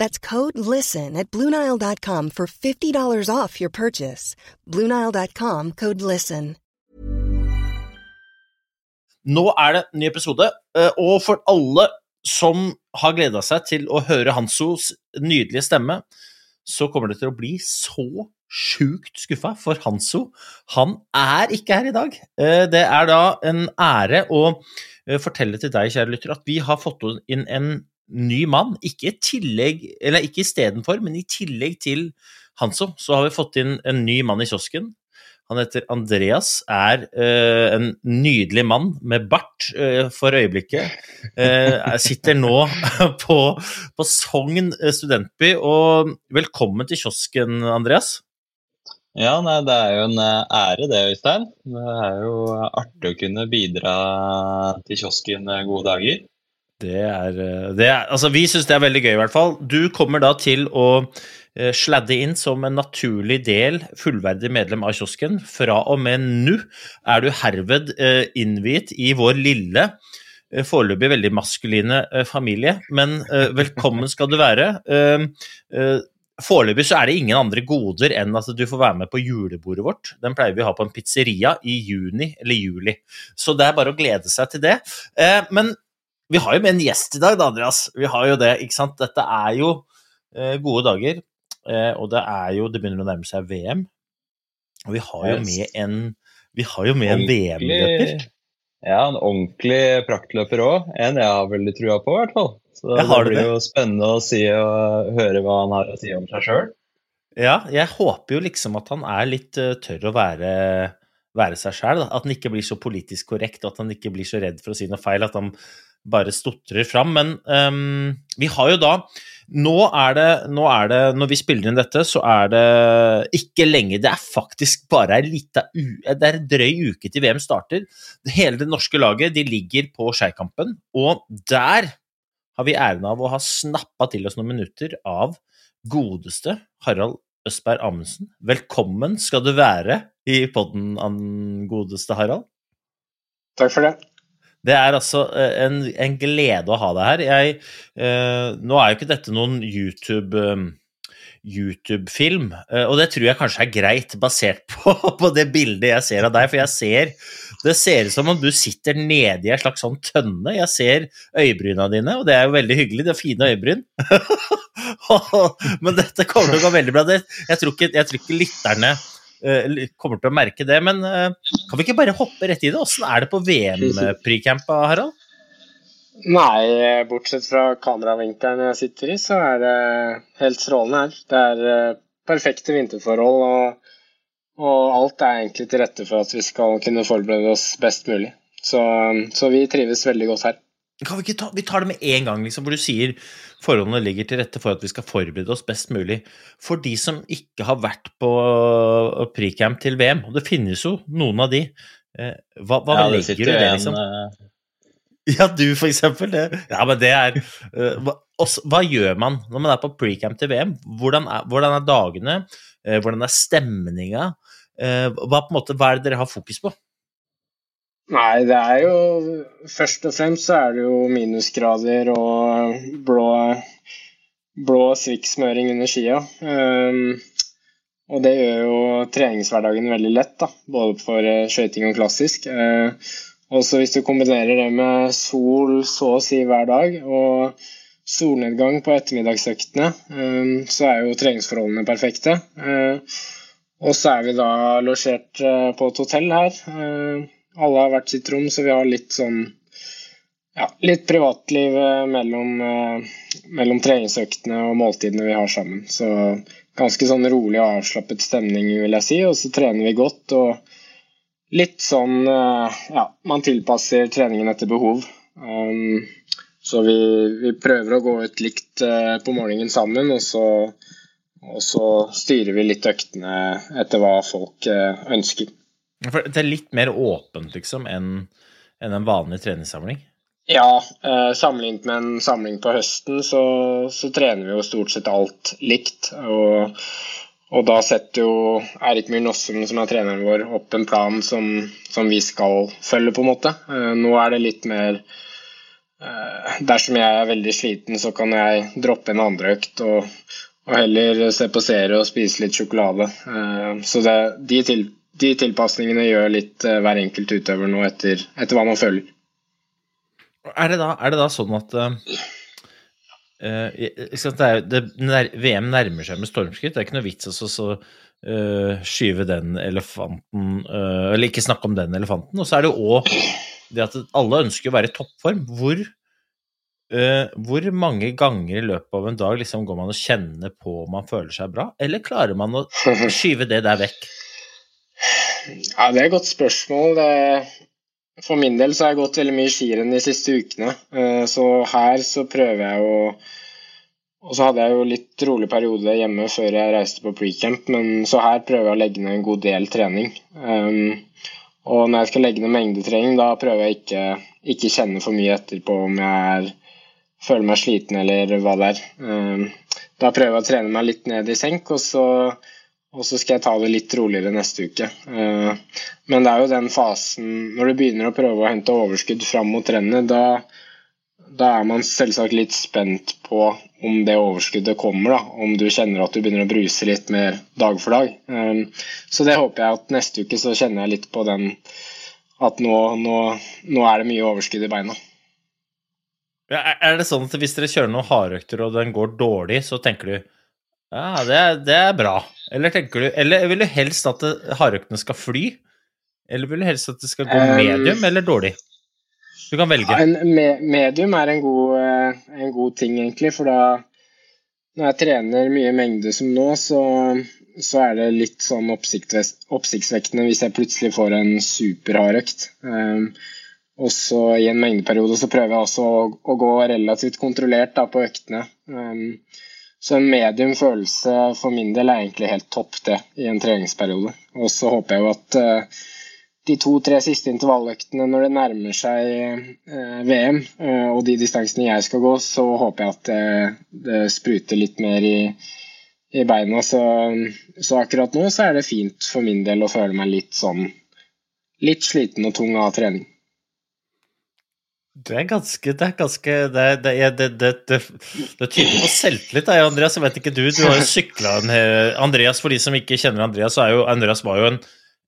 That's code LISTEN at Bluenile.com for $50 off your purchase. Bluenile.com code LISTEN. Nå er det ny episode, eh, og for alle som har gleda seg til å høre Hansos nydelige stemme, så kommer det til å bli så sjukt skuffa, for Hanso han er ikke her i dag. Eh, det er da en ære å eh, fortelle til deg, kjære lytter, at vi har fått inn en ny mann. Ikke, i tillegg, eller ikke istedenfor, men i tillegg til Hanso, så har vi fått inn en ny mann i kiosken. Han heter Andreas, er uh, en nydelig mann med bart uh, for øyeblikket. Uh, sitter nå på, på Sogn studentby. Og velkommen til kiosken, Andreas. Ja, nei, det er jo en ære det, Øystein. Det er jo artig å kunne bidra til kiosken gode dager. Det er, det er Altså, vi syns det er veldig gøy, i hvert fall. Du kommer da til å Eh, sladde inn som en naturlig del, fullverdig medlem av kiosken. Fra og med nå er du herved eh, innviet i vår lille, eh, foreløpig veldig maskuline familie, men velkommen skal du være. Foreløpig så er det ingen andre goder enn at du får være med på julebordet vårt. Den pleier vi å ha på en pizzeria i juni eller juli, så det er bare å glede seg til det. Men vi har jo med en gjest i dag, da, Andreas. Vi har jo det, ikke sant. Dette er jo gode dager. Eh, og det er jo Det begynner å nærme seg VM. Og vi har jo med en vi har jo med en VM-løper. Ja, en ordentlig praktløper òg. En jeg har veldig trua på, i hvert fall. Så det blir det. jo spennende å si og høre hva han har å si om seg sjøl. Ja, jeg håper jo liksom at han er litt uh, tørr å være, være seg sjæl. At han ikke blir så politisk korrekt, at han ikke blir så redd for å si noe feil. At han bare stotrer fram. Men um, vi har jo da nå er, det, nå er, det, Når vi spiller inn dette, så er det ikke lenge Det er faktisk bare ei lita Det er en drøy uke til VM starter. Hele det norske laget de ligger på Skeikampen, og der har vi æren av å ha snappa til oss noen minutter av godeste Harald Østberg Amundsen. Velkommen skal du være i podden, godeste Harald. Takk for det. Det er altså eh, en, en glede å ha deg her. Jeg, eh, nå er jo ikke dette noen YouTube eh, YouTube-film, eh, og det tror jeg kanskje er greit, basert på, på, det bildet jeg ser av deg. For jeg ser Det ser ut som om du sitter nede i en slags sånn tønne. Jeg ser øyebryna dine, og det er jo veldig hyggelig. Det er fine øyebryn. Men dette kommer til å gå veldig bra. Jeg tror ikke, jeg tror ikke lytterne kommer til å merke det. Men eh, kan vi ikke bare hoppe rett i det? Åssen er det på VM-precampa, Harald? Nei, bortsett fra kameravinkelen jeg sitter i, så er det helt strålende her. Det er eh, perfekte vinterforhold, og, og, alt er egentlig til rette for at vi skal kunne forberede oss best mulig. Så, så vi trives veldig godt her. Kan vi, ikke ta, vi tar det med en gang, liksom, hvor du sier forholdene ligger til rette for at vi skal forberede oss best mulig. For de som ikke har vært på pre-camp til VM, og det finnes jo noen av de, eh, hva, hva ja, legger du i det, liksom? En, uh... Ja, du for eksempel. Det. Ja, men det er uh, hva, også, hva, gjør man når man er på pre-camp til VM? Hvordan er, hvordan er dagene? Hvordan er stemninga? hva, på en måte, hva er det dere har fokus på? Nei, det er jo Først og fremst så er det jo minusgrader og blå, blå svikksmøring under skia. Um, og det gjør jo treningshverdagen veldig lett, da, både for uh, skøyting og klassisk. Uh, også hvis du kombinerer det med sol så å si hver dag og solnedgang på ettermiddagsøktene, um, så er jo treningsforholdene perfekte. Uh, Og så er vi da losjert på et hotell her. Alle har hvert sitt rom, så vi har litt sånn ja, litt privatliv mellom, mellom treningsøktene og måltidene vi har sammen. Så ganske sånn rolig og avslappet stemning, vil jeg si. Og så trener vi godt og litt sånn Ja, man tilpasser treningen etter behov. Um, så vi, vi, prøver å gå ut likt på morgenen sammen, og så, og så, styrer vi litt øktene etter hva folk ønsker. For det er litt mer åpent, liksom, enn en en vanlig treningssamling? Ja, eh, sammenlignet med en samling på høsten, så, så, trener vi jo stort sett alt likt. Og, og da setter jo Erik Myhr Nossum, som er treneren vår, opp en plan som, som vi skal følge, på en måte. Nå er det litt mer Eh, dersom jeg er veldig sliten, så kan jeg droppe en andre økt og, og heller se på serie og spise litt sjokolade. Eh, så det, de, til, de, tilpasningene gjør litt uh, hver enkelt utøver nå etter, etter hva man føler. Er det da, er det da sånn at uh, det er, det, VM nærmer seg med stormskritt. Det er ikke noe vits å uh, skyve den elefanten Eller ikke snakke om den elefanten. Og så er det jo òg det at alle ønsker å være i toppform. Hvor, hvor mange ganger i løpet av en dag liksom går man og kjenner på om man føler seg bra, eller klarer man å skyve det der vekk? Ja, det er et godt spørsmål. For min del så har jeg gått veldig mye skirenn de siste ukene, uh, så her så prøver jeg å og så hadde jeg jo litt rolig periode hjemme før jeg reiste på pre-camp, men så her prøver jeg å legge ned en god del trening. Um, og når jeg skal legge ned mengdetrening, da prøver jeg ikke, ikke kjenne for mye etterpå om jeg er, føler meg sliten eller hva det er. Ehm, da prøver jeg å trene meg litt ned i senk, og så, og så skal jeg ta det litt roligere neste uke. Ehm, men det er jo den fasen når du begynner å prøve å hente overskudd fram mot rennet, da, da er man selvsagt litt spent på om det overskuddet kommer, da, om du kjenner at du begynner å bruse litt mer dag for dag. Um, så det håper jeg at neste uke så kjenner jeg litt på den at nå, nå, nå er det mye overskudd i beina. Ja, er det sånn at hvis dere kjører noen hardøkter og den går dårlig, så tenker du ja, det det er bra? Eller, du, eller vil du helst at hardøktene skal fly? Eller vil du helst at det skal gå um, medium eller dårlig? Du kan velge. Ja, en medium er en god, eh, en god, ting, egentlig. For da når jeg trener mye mengde som nå, så, så er det litt sånn oppsiktsvekkende hvis jeg plutselig får en superhard økt. Um, og så i en mengdeperiode så prøver jeg også å, å gå relativt kontrollert da, på øktene. Um, så en medium følelse for min del er egentlig helt topp, det, i en treningsperiode. Og så håper jeg jo at uh, de to-tre siste intervalløktene når det nærmer seg eh, VM eh, og de distansene jeg skal gå, så håper jeg at det, det spruter litt mer i, i beina. Så, så, akkurat nå så er det fint for min del å føle meg litt sånn litt sliten og tung av trening. Det er ganske Det er ganske Det, det, det, det, det tyder på selvtillit, da, Andreas. Jeg vet ikke du, du har jo sykla Andreas, for de som ikke kjenner Andreas, så er jo Andreas var jo en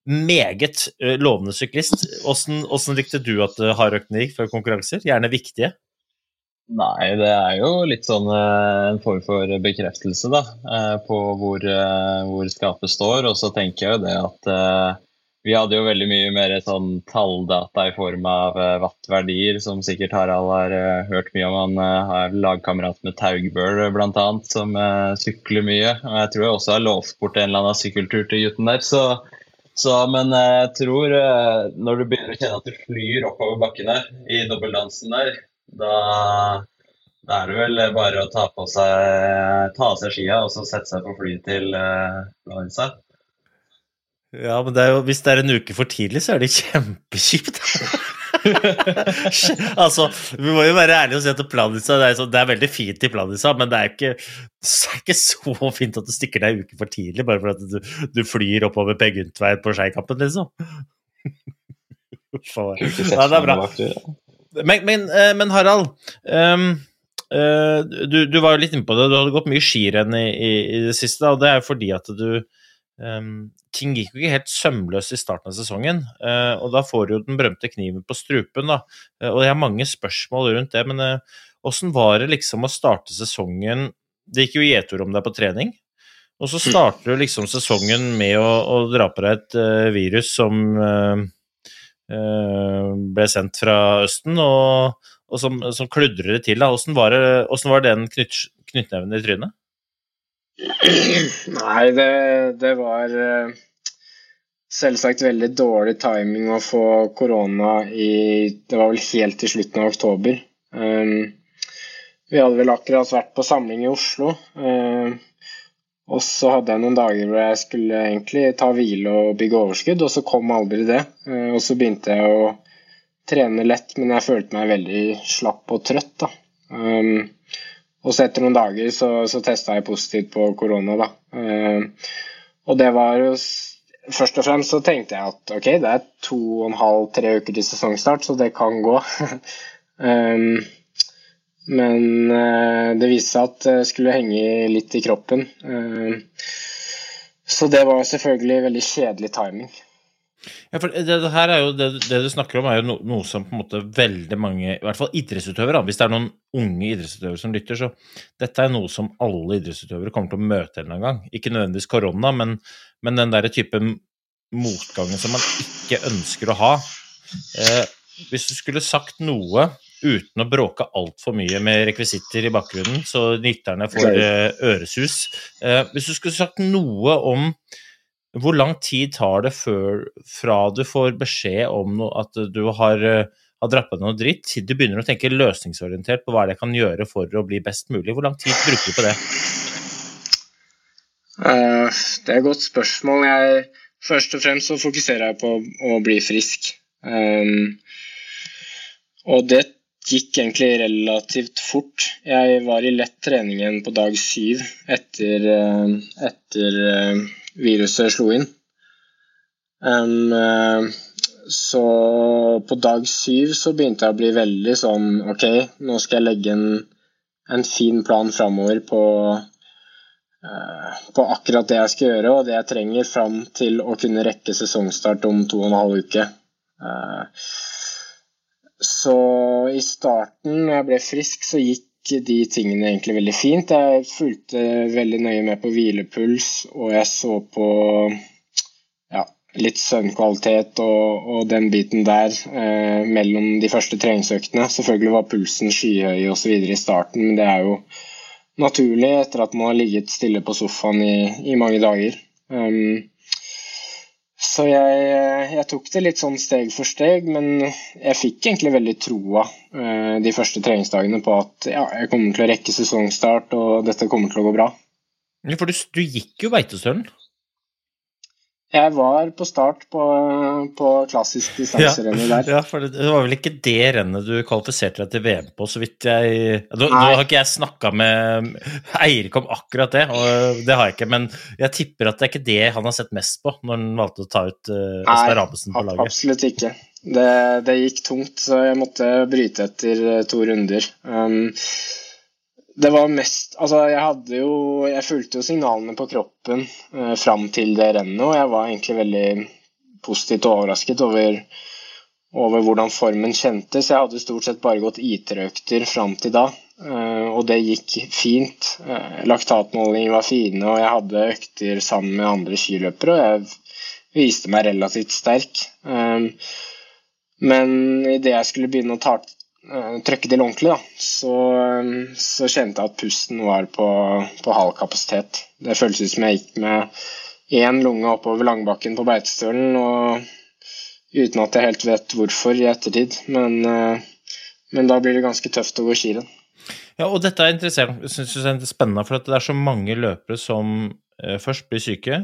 meget lovende syklist. Åssen likte du at hardøktene gikk før konkurranser? Gjerne viktige? Nei, det er jo litt sånn en form for bekreftelse da, på hvor, hvor skapet står. Og så tenker jeg jo det at vi hadde jo veldig mye mer sånn talldata i form av wattverdier, som sikkert Harald har hørt mye om. Han har lagkamerat med Taugbøl bl.a., som sykler mye. Og jeg tror jeg også har lovt bort en eller annen sykkeltur til gutten der. så så, men eh, jeg tror eh, når du begynner å kjenne at du flyr oppover bakken her, i dobbeltdansen der, da, da, er det vel bare å ta seg, seg skia og så sette seg på flyet til Valencia. Ja, men det jo, hvis det er en uke for tidlig, så er det kjempekjipt. altså, vi må jo være ærlige og si at Planisa det er, så, det er veldig fint i Planisa, men det er, ikke, det er ikke så fint at du stikker deg en uke for tidlig bare for at du, du flyr oppover Per Gynt-veien på Skeikampen, liksom. ja, det er bra. Men, men, eh, men Harald, um, uh, du, du, var jo litt inne på det. Du hadde gått mye skirenn i, i, i, det siste, og det er jo fordi at du um, ting gikk jo ikke helt sømløst i starten av sesongen, uh, og da får du jo den berømte kniven på strupen, da. Uh, og jeg har mange spørsmål rundt det, men åssen uh, var det liksom å starte sesongen Det gikk jo gjetord om deg på trening, Og så starter du liksom sesongen med å, å dra på deg et virus som ble sendt fra Østen, og, og som, som, kludrer det til. Da. Hvordan var, det, var den knytt, knyttneven i trynet? Nei, det, det var selvsagt veldig dårlig timing å få korona i Det var vel helt til slutten av oktober. Um, vi hadde vel akkurat vært på samling i Oslo. Eh, og så hadde jeg noen dager hvor jeg skulle egentlig ta hvile og bygge overskudd, og så kom aldri det. Eh, og så begynte jeg å trene lett, men jeg følte meg veldig slapp og trøtt. da. Og så etter noen dager så, så testa jeg positivt på korona, da. Eh, og det var jo Først og fremst så tenkte jeg at ok, det er to og en halv, tre uker til sesongstart, så det kan gå. um, Men eh, det viste seg at det skulle henge litt i kroppen. Eh, så det var selvfølgelig veldig kjedelig timing. Ja, for det, det her er jo, det, det, du snakker om, er jo no, noe som på en måte veldig mange, i hvert fall idrettsutøvere, hvis det er noen unge idrettsutøvere som lytter, så dette er noe som alle idrettsutøvere kommer til å møte en eller annen gang. Ikke nødvendigvis korona, men, men den der type motgangen som man ikke ønsker å ha. Eh, hvis du skulle sagt noe uten å bråke altfor mye med rekvisitter i bakgrunnen, så nytterne får eh, øresus. Eh, hvis du skulle sagt noe om hvor lang tid tar det før, fra du får beskjed om no, at du har, eh, har dratt på noe dritt, til du begynner å tenke løsningsorientert på hva det kan gjøre for å bli best mulig? Hvor lang tid bruker du på det? Uh, det er et godt spørsmål. Jeg, først og fremst så fokuserer jeg på å bli frisk. Um, og det gikk egentlig relativt fort. Jeg var i lett trening igjen på dag syv etter, etter viruset slo inn. Um, så på dag syv så begynte jeg å bli veldig sånn OK, nå skal jeg legge en, en fin plan framover på, uh, på akkurat det jeg skal gjøre og det jeg trenger fram til å kunne rekke sesongstart om to og en halv uke. Uh, så i starten, når jeg ble frisk, så gikk de tingene egentlig veldig fint. Jeg fulgte veldig nøye med på hvilepuls, og jeg så på ja, litt søvnkvalitet og, og, den biten der eh, mellom de første treningsøktene. Selvfølgelig var pulsen skyhøy osv. i starten, men det er jo naturlig etter at man har ligget stille på sofaen i, i mange dager. Um, så jeg, jeg, tok det litt sånn steg for steg, men jeg fikk egentlig veldig troa eh, de første treningsdagene på at ja, jeg kommer til å rekke sesongstart, og dette kommer til å gå bra. For du, du gikk jo Beitostølen? Jeg var på start på, på klassisk distanserennet der. Ja, for det, var vel ikke det rennet du kvalifiserte deg til VM på, så vidt jeg Nå, nå har ikke jeg snakka med Eirik om akkurat det, og det har jeg ikke, men jeg tipper at det er ikke det han har sett mest på når han valgte å ta ut uh, Espen Rabesen på laget. Nei, absolutt ikke. Det, det, gikk tungt, så jeg måtte bryte etter eh, to runder. Um, det var mest Altså, jeg hadde jo Jeg fulgte jo signalene på kroppen eh, fram til det rennet, og jeg var egentlig veldig positivt overrasket over, over hvordan formen kjentes. Jeg hadde stort sett bare gått IT-økter fram til da, eh, og det gikk fint. Eh, laktatmålinger var fine, og jeg hadde økter sammen med andre skiløpere, og jeg viste meg relativt sterk. Eh, men idet jeg skulle begynne å ta Eh, trykke til ordentlig, så, eh, så, kjente jeg at pusten var på, på halv kapasitet. Det føltes ut som jeg gikk med én lunge oppover langbakken på Beitostølen, uten at jeg helt vet hvorfor i ettertid. Men, eh, men da blir det ganske tøft å gå skirenn. Ja, og dette er interessant, synes jeg er spennende, for det er så mange løpere som først blir syke,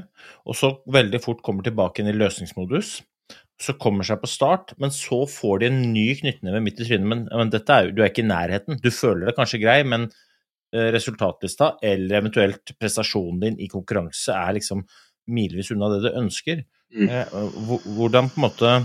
og så veldig fort kommer tilbake inn i løsningsmodus så kommer seg på start, men så får de en ny knyttneve midt i trynet. Men, men er, du er ikke i nærheten. Du føler det kanskje grei, men eh, resultatlista eller eventuelt prestasjonen din i konkurranse er liksom milevis unna det du ønsker. Mm. Eh, hvordan på en måte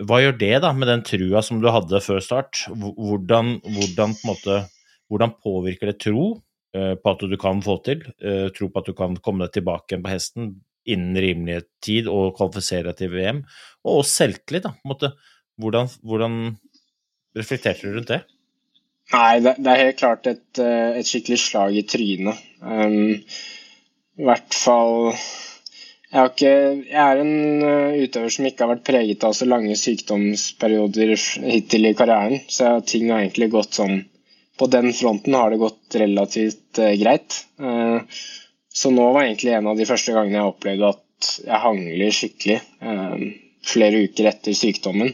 Hva gjør det da med den trua som du hadde før start? Hvordan, hvordan på måte hvordan påvirker det tro eh, på at du kan få til? Tro på at du kan komme deg tilbake igjen på hesten? Innen rimelig tid og kvalifisere til VM. Og selvtillit, da. Måte, hvordan, hvordan, reflekterte du rundt det? Nei, det, det er helt klart et, eh, et, skikkelig slag i trynet. Um, i hvert fall jeg, ikke, jeg, er en eh, utøver som ikke har vært preget av så lange sykdomsperioder hittil i karrieren, så ting har egentlig gått sånn På den fronten har det gått relativt uh, greit. Uh, så nå var egentlig en av de første gangene jeg opplevde at jeg hangler skikkelig uh, flere uker etter sykdommen.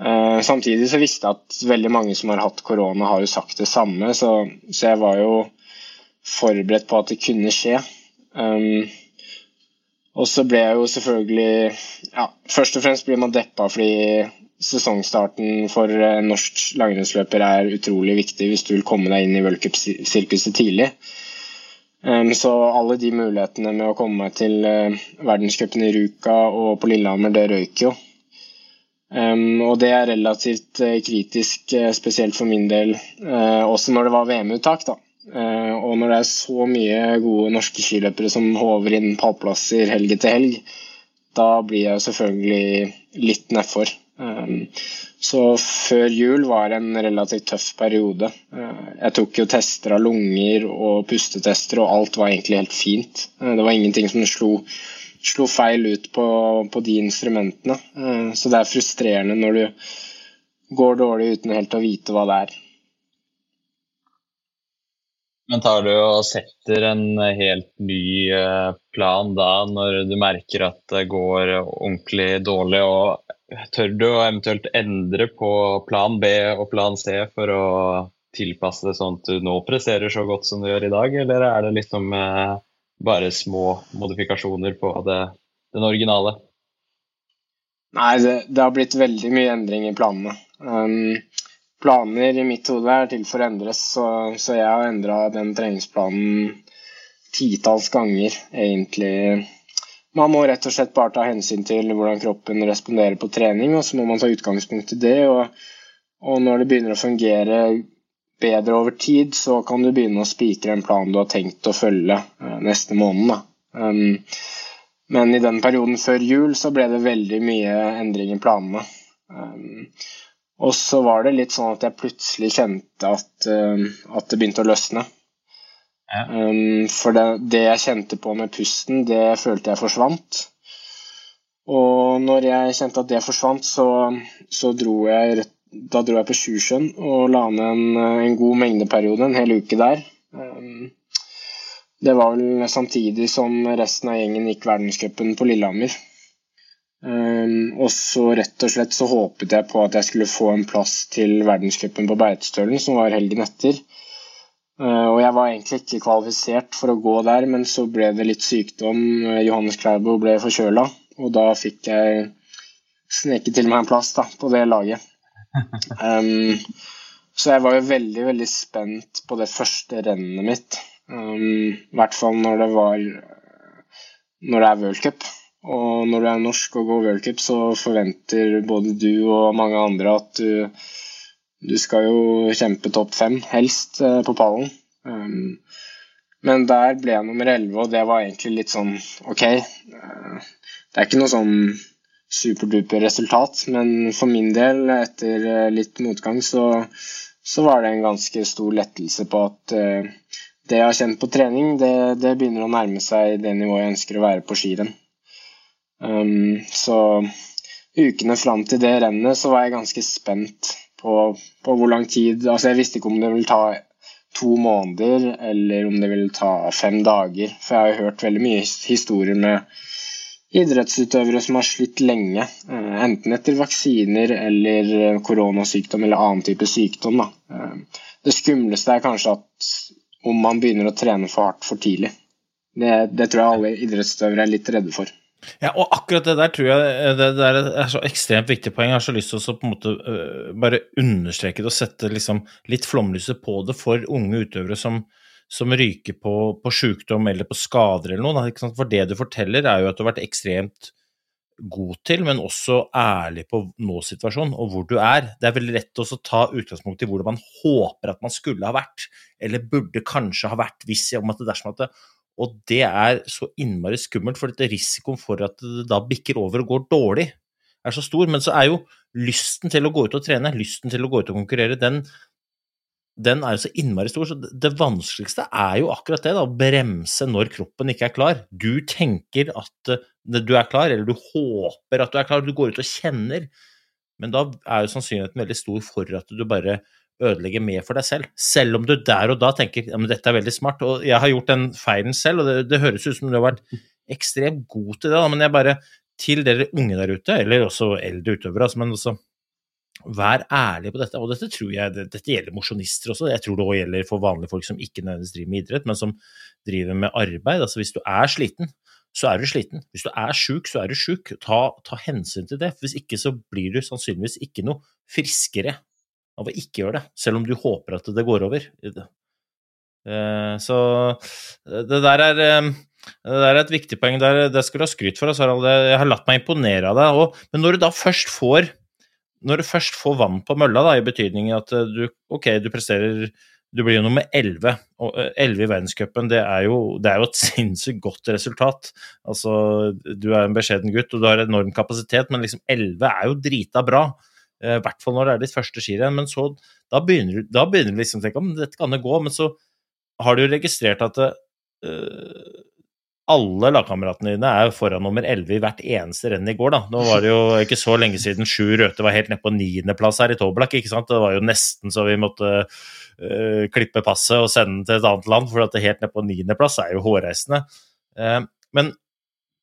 samtidig så visste jeg at veldig mange som har hatt korona, har jo sagt det samme, så, så jeg var jo forberedt på at det kunne skje. Um, og så ble jeg jo selvfølgelig ja, Først og fremst blir man deppa fordi sesongstarten for norsk langrennsløper er utrolig viktig hvis du vil komme deg inn i v-sirkuset tidlig. Um, så alle de mulighetene med å komme meg til uh, verdenscupen i Ruka og på Lillehammer, det røyk jo. Um, og det er relativt uh, kritisk, uh, spesielt for min del, også når det var VM-uttak. da. Eh, og når det er så mye gode norske skiløpere som håver inn pallplasser helg etter helg, da blir jeg selvfølgelig litt nedfor. Eh, så før jul var en relativt tøff periode. Eh, jeg tok jo tester av lunger og pustetester, og alt var egentlig helt fint. Det var ingenting som slo, slo feil ut på, på, de instrumentene. Så det er frustrerende når du går dårlig uten helt å vite hva det er. Men tar du og setter en helt ny plan da, når du merker at det går ordentlig dårlig? og Tør du å eventuelt endre på plan B og plan C for å tilpasse det sånn at du nå presterer så godt som du gjør i dag, eller er det liksom eh, bare små modifikasjoner på det, den originale? Nei, det, det, har blitt veldig mye endring i planene. Um, planer i mitt hode er til for å endres, så, så jeg har endra den treningsplanen titalls ganger, egentlig. Man må rett og slett bare ta hensyn til hvordan kroppen responderer på trening, og så må man ta utgangspunkt i det. Og, og når det begynner å fungere bedre over tid, så kan du begynne å spikre en plan du har tenkt å følge uh, neste måned. Um, men i den perioden før jul så ble det veldig mye endring i planene. Um, og så var det litt sånn at jeg plutselig kjente at, uh, at det begynte å løsne. Um, for det, det, jeg kjente på med pusten, det følte jeg forsvant. Og når jeg kjente at det forsvant, så, så dro jeg da dro jeg på Sjusjøen og la ned en, en, god mengdeperiode, en hel uke der. Um, det var vel samtidig som resten av gjengen gikk verdenscupen på Lillehammer. Um, og så rett og slett så håpet jeg på at jeg skulle få en plass til verdenscupen på Beitostølen, som var helgen etter. Uh, og jeg var egentlig ikke kvalifisert for å gå der, men så ble det litt sykdom. Uh, Johannes Klæbo ble forkjøla, og da fikk jeg sneket til meg en plass da, på det laget. Um, så jeg var jo veldig, veldig spent på det første rennet mitt. Um, I hvert fall når det var når det er worldcup. Og når du er norsk og går worldcup, så forventer både du og mange andre at du, du skal jo kjempe topp fem, helst, eh, på pallen. Um, men der ble jeg nummer elleve, og det var egentlig litt sånn OK. Uh, det er ikke noe sånn superduper resultat, men for min del, etter uh, litt motgang, så, så, var det en ganske stor lettelse på at det jeg har kjent på trening, det, det begynner å nærme seg det nivået jeg ønsker å være på skirenn. Um, så ukene fram til det rennet så var jeg ganske spent på, på, hvor lang tid Altså jeg visste ikke om det ville ta to måneder eller om det ville ta fem dager. For jeg har jo hørt veldig mye historier med idrettsutøvere som har slitt lenge. Eh, enten etter vaksiner eller koronasykdom eller annen type sykdom. Da. Eh, det skumleste er kanskje at om man begynner å trene for hardt for tidlig. Det, det tror jeg alle idrettsutøvere er litt redde for. Ja, og akkurat det der tror jeg eh, det, det er så ekstremt viktig poeng. Jeg har så lyst til å på en måte uh, bare understreke det og sette liksom litt flomlyset på det for unge utøvere som, som ryker på, på sykdom eller på skader eller noe. For det du forteller, er jo at du har vært ekstremt god til, men også ærlig på nå-situasjonen og hvor du er. Det er veldig lett å ta utgangspunkt i hvordan man håper at man skulle ha vært, eller burde kanskje ha vært, hvis om at det dersom at det, og det er så innmari skummelt, for dette risikoen for at det da bikker over og går dårlig, er så stor. Men så er jo lysten til å gå ut og trene, lysten til å gå ut og konkurrere, den, den er jo så innmari stor, så det vanskeligste er jo akkurat det, da, å bremse når kroppen ikke er klar. Du tenker at eh, du er klar, eller du håper at du er klar, du går ut og kjenner, men da er jo sannsynligheten veldig stor for at du bare ødelegger mer for deg selv. Selv om du der og da tenker at dette er veldig smart. Og jeg har gjort den feilen selv, og det, det høres ut som du har vært ekstremt god til det, men jeg bare Til dere unge der ute, eller også eldre utøvere, altså, men også Vær ærlig på dette, og dette tror jeg dette gjelder mosjonister også. Jeg tror det òg gjelder for vanlige folk som ikke nødvendigvis driver med idrett, men som driver med arbeid. Altså hvis du er sliten, så er du sliten. Hvis du er sjuk, så er du sjuk. Ta, ta, hensyn til det. Hvis ikke så blir du sannsynligvis ikke noe friskere av å ikke gjøre det, selv om du håper at det går over. Eh, så det der er eh, det er et viktig poeng. Det skal du ha skryt for, Harald. Jeg har latt meg imponere av deg. Men når du da først får først får vann på mølla, da, i betydning at eh, du ok, du presterer Du blir jo nummer 11. Og 11 eh, i verdenscupen, det, det er jo et sinnssykt godt resultat. Altså, du er en beskjeden gutt, og du har enorm kapasitet, men liksom 11 er jo drita bra. Eh, I hvert fall når det er ditt første skirenn. Men så, da begynner, da begynner du liksom å tenke om dette kan det gå, men så har du jo registrert at det, uh, alle lagkameratene dine er foran nummer 11 i hvert eneste renn i går. da. Nå var det jo ikke så lenge siden Sju Røthe var helt nede på niendeplass her i Toblak. ikke sant? Det var jo nesten så vi måtte uh, klippe passet og sende den til et annet land, for at det helt nede på niendeplass er jo hårreisende. Uh, men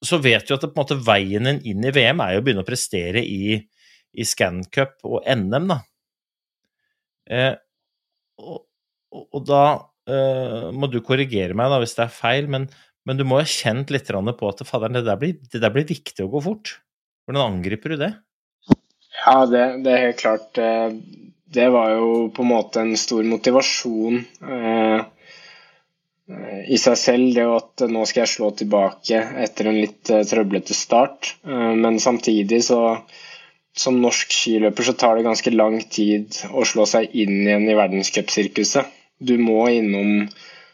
så vet du at det, måte veien din inn i VM er jo å begynne å prestere i, i Scancup og NM, da. Eh, og, og, da må du korrigere meg da hvis det er feil, men men du må ha kjent litt på at faderen, det, der blir, det der blir viktig å gå fort. Hvordan angriper du det? Ja, det, det, er helt klart. Eh, det var jo på en måte en stor motivasjon eh, i seg selv, det at nå skal jeg slå tilbake etter en litt eh, trøblete start. Men samtidig så som norsk skiløper så tar det ganske lang tid å slå seg inn igjen i verdenscupsirkuset. Du må innom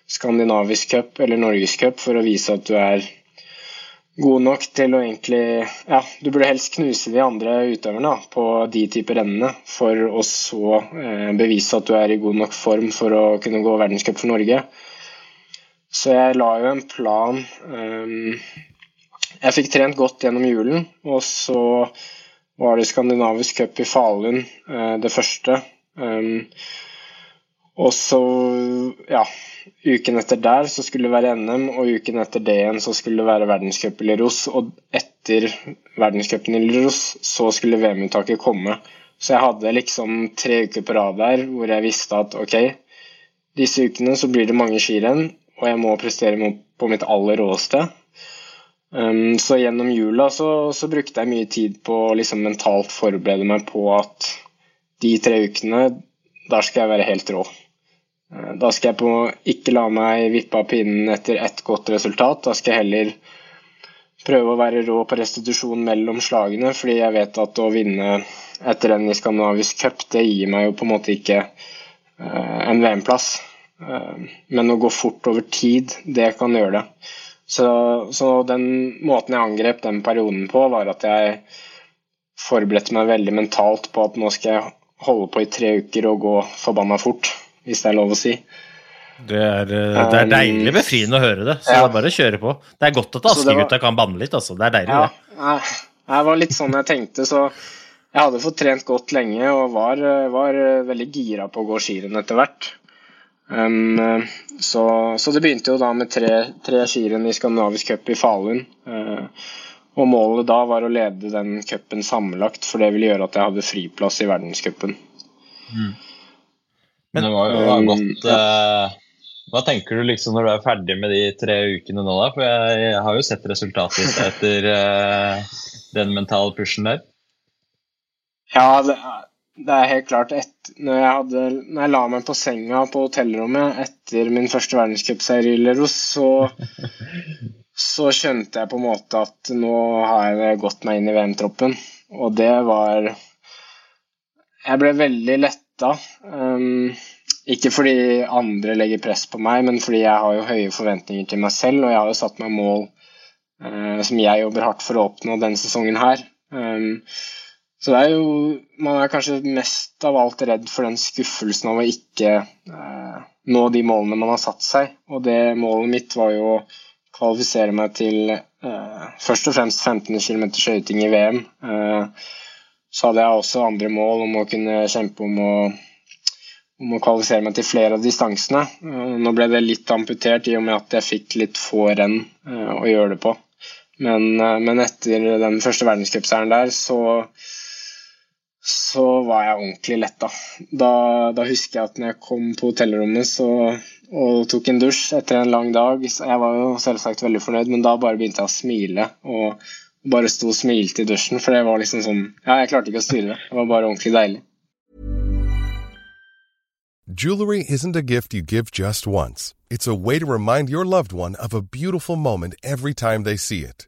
skandinavisk cup eller norgescup for å vise at du er god nok til å egentlig Ja, du burde helst knuse de andre utøverne på de typer rennene for å så eh, bevise at du er i god nok form for å kunne gå verdenscup for Norge. Så jeg la jo en plan um, Jeg fikk trent godt gjennom julen, og så var det skandinavisk cup i Falun uh, det første. Og så, ja Uken etter der så skulle det være NM, og uken etter det igjen så skulle det være verdenscup i Leros. Og etter verdenscupen i Leros så skulle VM-uttaket komme. Så jeg hadde liksom tre uker på rad der hvor jeg visste at ok, disse ukene så blir det mange skirenn, og jeg må prestere på mitt aller råeste. Um, så gjennom jula så, så, brukte jeg mye tid på å liksom mentalt forberede meg på at de tre ukene, der skal jeg være helt rå. Eh, da skal jeg på ikke la meg vippe av pinnen etter ett godt resultat. Da skal jeg heller prøve å være rå på restitusjon mellom slagene, fordi jeg vet at å vinne et renn i skandinavisk cup, det gir meg jo på en måte ikke uh, en VM-plass. Uh, men å gå fort over tid, det kan gjøre det. Så, så, den måten jeg angrep den perioden på, var at jeg forberedte meg veldig mentalt på at nå skal jeg holde på i tre uker og gå forbanna fort hvis det er lov å si. Det er, eh, det er deilig befriende å høre det, så ja. det er bare å kjøre på. Det er godt at Askegutta kan banne litt, altså. Det er deilig, ja, det. Det var litt sånn jeg tenkte, så jeg hadde fått trent godt lenge og var, var veldig gira på å gå skirenn etter hvert. Um, så, så, det begynte jo da med tre, tre skirenn i skandinavisk cup i Falun. Uh, og målet da var å lede den cupen sammenlagt, for det ville gjøre at jeg hadde friplass i verdenscupen. Mm. Men det var jo um, godt uh, Hva tenker du liksom når du er ferdig med de tre ukene nå, da? For jeg, jeg har jo sett resultatet etter uh, den mentale pushen der. Ja, det er, det er helt klart. Et, når, jeg hadde, når, jeg la meg på senga på hotellrommet etter min første verdenscupseier i Leros, så, så skjønte jeg på en måte at nå har jeg gått meg inn i VM-troppen. Og det var Jeg ble veldig lett slutta. Um, ikke fordi andre legger press på meg, men fordi jeg har jo høye forventninger til meg selv, og jeg har jo satt meg mål uh, som jeg jobber hardt for å oppnå denne sesongen her. Um, så det er jo Man er kanskje mest av alt redd for den skuffelsen av å ikke eh, nå de målene man har satt seg. Og det målet mitt var jo å kvalifisere meg til eh, først og fremst 15 km skøyting i VM. Eh, så hadde jeg også andre mål om å kunne kjempe om å, om å kvalifisere meg til flere av distansene. Eh, nå ble det litt amputert i og med at jeg fikk litt få renn eh, å gjøre det på. Men, eh, men etter den første verdenscupseieren der, så så var jeg ordentlig letta. Da, da husker jeg at når jeg kom på hotellrommet så, og tok en dusj etter en lang dag så Jeg var jo selvsagt veldig fornøyd, men da bare begynte jeg å smile. Og bare sto og smilte i dusjen, for det var liksom sånn Ja, jeg klarte ikke å styre det. Det var bare ordentlig deilig. Jewelry isn't a gift you give just once. It's a way to remind your loved one of a beautiful moment every time they see it.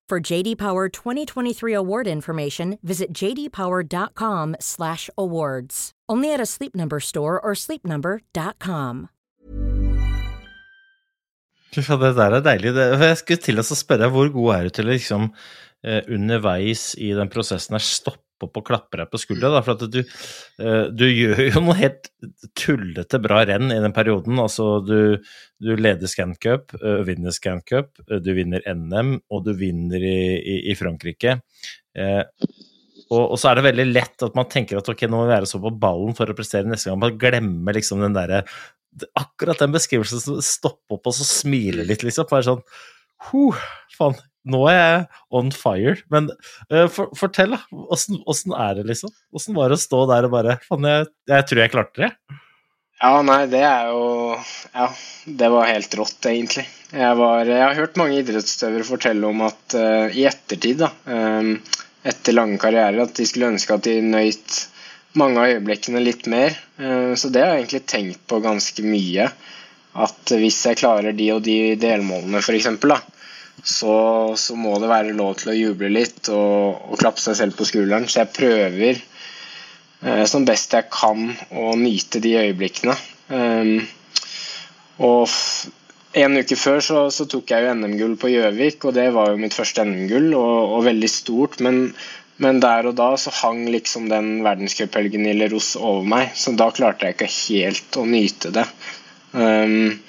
For JD Power 2023 award information, visit jdpower.com/awards. Only at a Sleep Number store or sleepnumber.com. Det der er deilig. Jeg skulle til å spørre hvor god er du til liksom eh, underveis i den prosessen her stoppe opp og klapper deg på skuldra? For at du, eh, du gjør jo noe helt tullete bra renn i den perioden. Altså, du, du leder Scancup, uh, vinner Scancup, uh, du vinner NM, og du vinner i, i, i Frankrike. Eh, og, og, så er det veldig lett at man tenker at ok, nå må vi være så på ballen for å prestere neste gang. Man glemmer liksom den derre Akkurat den beskrivelsen som stopper opp og så smiler litt, liksom. Bare sånn huh, faen, nå er jeg on fire. Men uh, for, fortell, da. Åssen er det, liksom? Åssen var det å stå der og bare Faen, jeg, jeg tror jeg klarte det. Ja, nei, det er jo Ja, det var helt rått, egentlig. Jeg, var, jeg har hørt mange idrettsutøvere fortelle om at uh, i ettertid, da, um, etter lange karrierer, at de skulle ønske at de nøyt mange av øyeblikkene litt mer. Uh, så det har jeg egentlig tenkt på ganske mye. At hvis jeg klarer de og de delmålene, f.eks., så, så må det være lov til å juble litt og, og klappe seg selv på skulderen. Så jeg prøver eh, som best jeg kan å nyte de øyeblikkene. Um, og en uke før så, så tok jeg jo NM-gull på Gjøvik, og det var jo mitt første NM-gull, og, og, veldig stort. Men men der og da så hang liksom den verdenscuphelgen i Leros over meg, så da klarte jeg ikke helt å nyte det. Um,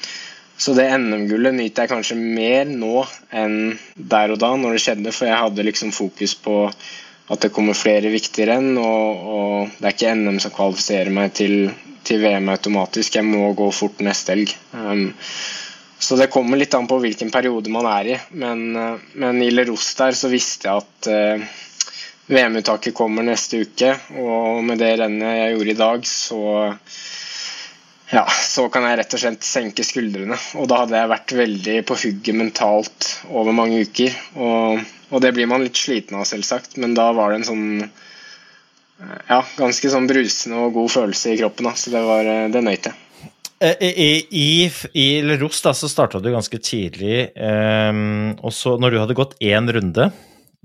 så det NM-gullet nyter jeg kanskje mer nå enn der og da, når det skjedde, for jeg hadde liksom fokus på at det kommer flere viktige renn, og, og det er ikke NM som kvalifiserer meg til, til, VM automatisk, jeg må gå fort neste helg. Um, så det kommer litt an på hvilken periode man er i, men, men i Leros der så visste jeg at uh, VM-uttaket kommer neste uke, og med det rennet jeg gjorde i dag, så ja, så kan jeg rett og slett senke skuldrene. Og da hadde jeg vært veldig på hugget mentalt over mange uker. Og, og, det blir man litt sliten av, selvsagt, men da var det en sånn ja, ganske sånn brusende og god følelse i kroppen. Da. Så det, var, det nøyt jeg. Eh, I, i, i Ros starta du ganske tidlig, um, og så når du hadde gått én runde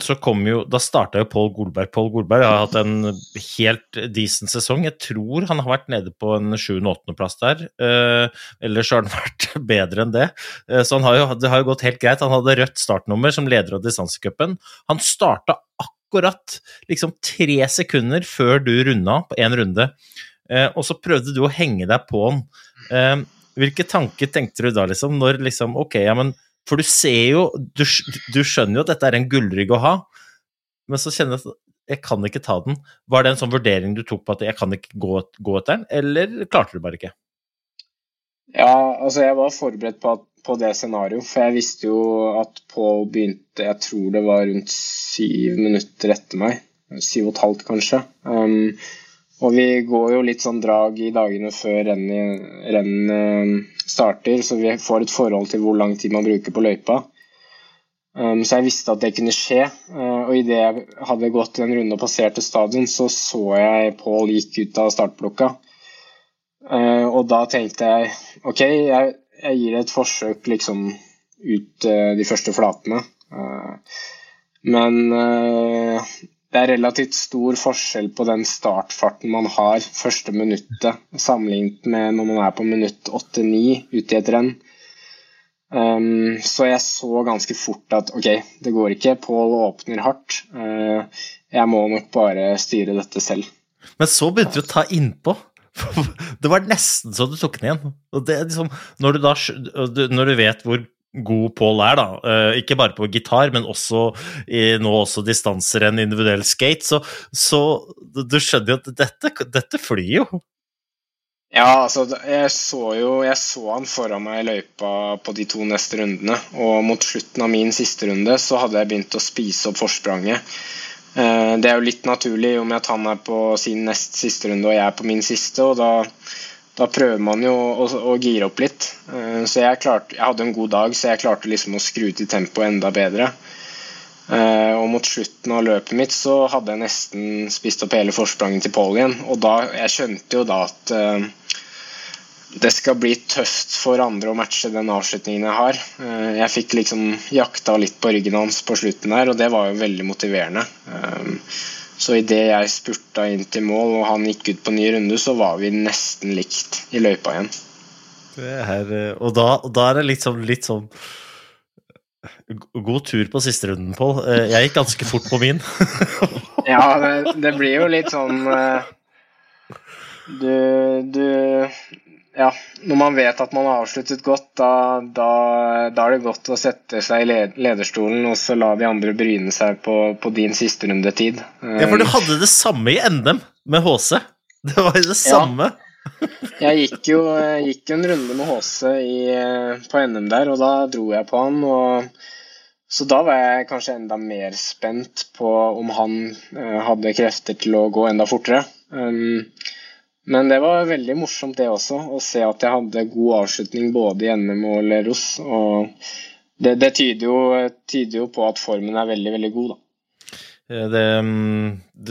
så kom jo Da starta jo Pål Golberg. Pål Golberg har hatt en helt decent sesong. Jeg tror han har vært nede på en 7.-8.-plass der. Eh, ellers har han vært bedre enn det. Eh, så har jo, det har jo gått helt greit. Han hadde rødt startnummer som leder av distansecupen. Han starta akkurat liksom tre sekunder før du runda på én runde, eh, og så prøvde du å henge deg på han. Eh, hvilke tanker tenkte du da, liksom? Når liksom Ok, ja, men for du ser jo du, du, skjønner jo at dette er en gullrygg å ha, men så kjenner jeg at jeg kan ikke ta den. Var det en sånn vurdering du tok på at jeg kan ikke gå, gå etter den, eller klarte du bare ikke? Ja, altså jeg var forberedt på, at, på det scenarioet, for jeg visste jo at Paul begynte Jeg tror det var rundt syv minutter etter meg. Syv og et halvt, kanskje. Um, og vi går jo litt sånn drag i dagene før rennet renn starter, så vi får et forhold til hvor lang tid man bruker på løypa. Um, så jeg visste at det kunne skje. Uh, og idet jeg hadde gått en runde og passerte stadion, så så jeg Paul gikk ut av startblokka. Uh, og da tenkte jeg OK, jeg, jeg gir et forsøk liksom ut uh, de første flatene. men det er relativt stor forskjell på den startfarten man har første minuttet, sammenlignet med når man er på minutt 8-9 ute i et renn. Um, så jeg så ganske fort at OK, det går ikke. Pål åpner hardt. Uh, jeg må nok bare styre dette selv. Men så begynte du å ta innpå. Det var nesten så du tok den igjen. Liksom, når, du da, når du vet hvor god Pål er, da. Uh, ikke bare på gitar, men også i nå også distanser enn individuell skate. Så, så du skjønner jo at dette, dette flyr jo. Ja, altså jeg så jo jeg så han foran meg i løypa på de to neste rundene. Og mot slutten av min siste runde så hadde jeg begynt å spise opp forspranget. Uh, det er jo litt naturlig med at han er på sin nest siste runde og jeg er på min siste. og da da prøver man jo å, å gire opp litt. Uh, så jeg, klarte, jeg hadde en god dag, så jeg klarte liksom å skru til tempoet enda bedre. Uh, og mot slutten av løpet mitt så hadde jeg nesten spist opp hele forspranget til Paul igjen. Og da, jeg skjønte jo da at uh, det skal bli tøft for andre å matche den avslutningen jeg har. Jeg fikk liksom jakta litt på ryggen hans på slutten der, og det var jo veldig motiverende. Så idet jeg spurta inn til mål og han gikk ut på ny runde, så var vi nesten likt i løypa igjen. Er, eh, og, da, og, da, er det litt sånn, litt sånn God tur på siste runden, Pål. Eh, jeg gikk ganske fort på min. ja, det, det, blir jo litt sånn eh, Du, du ja, når man vet at man har avsluttet godt, da, da, da, er det godt å sette seg i lederstolen og så la de andre bryne seg på, på din siste rundetid. Ja, for du hadde det samme i NM med HC. Det var jo det samme. Ja. Jeg gikk jo gikk en runde med HC i, på NM der, og da dro jeg på han. Og, så da var jeg kanskje enda mer spent på om han hadde krefter til å gå enda fortere. Um, men det var veldig morsomt det også, å se at jeg hadde god avslutning både i NM og Leros. Og det, det tyder, jo, tyder, jo, på at formen er veldig, veldig god, da. Det,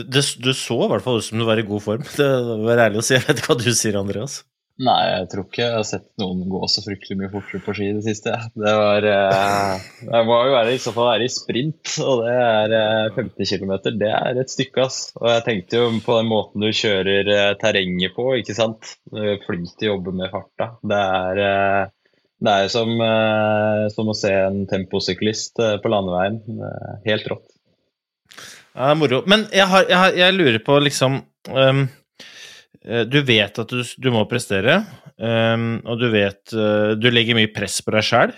det, du så i hvert fall ut som du var i god form. Det var ærlig å si. Jeg vet ikke hva du sier, Andreas? Nei, jeg tror ikke jeg har sett noen gå så fryktelig mye fortere på ski i det siste. Det var eh, Det må jo være, i så fall være i sprint, og det er 50 eh, km. Det er et stykke, ass. Og jeg tenkte jo på den måten du kjører eh, terrenget på, ikke sant. Flink til å jobbe med farta. Det er, det er som, som å se en temposyklist på landeveien. Helt rått. Ja, moro. Men jeg, har, jeg, har, jeg lurer på liksom um Eh, du vet at du, du må prestere, um, og du vet uh, Du legger mye press på deg sjæl.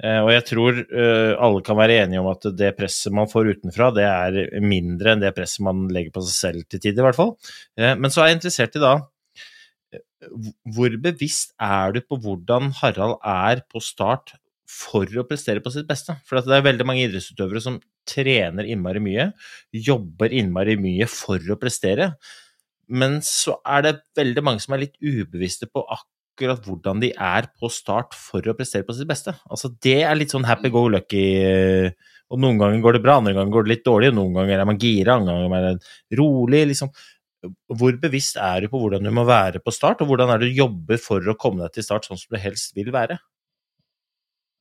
Uh, og jeg tror uh, alle kan være enige om at det presset man får utenfra, det er mindre enn det presset man legger på seg selv til tider, i hvert fall. men så er jeg interessert i da Hvor bevisst er du på hvordan Harald er på start for å prestere på sitt beste? For det er veldig mange idrettsutøvere som trener innmari mye, jobber innmari mye for å prestere. Men så er det veldig mange som er litt ubevisste på akkurat hvordan de er på start for å prestere på sitt beste. Altså Det er litt sånn happy go lucky. Og noen ganger går det bra, andre ganger går det litt dårlig. Noen ganger er man gira, andre ganger er man rolig. liksom. Hvor bevisst er du på hvordan du må være på start, og hvordan er det du jobber for å komme deg til start sånn som du helst vil være?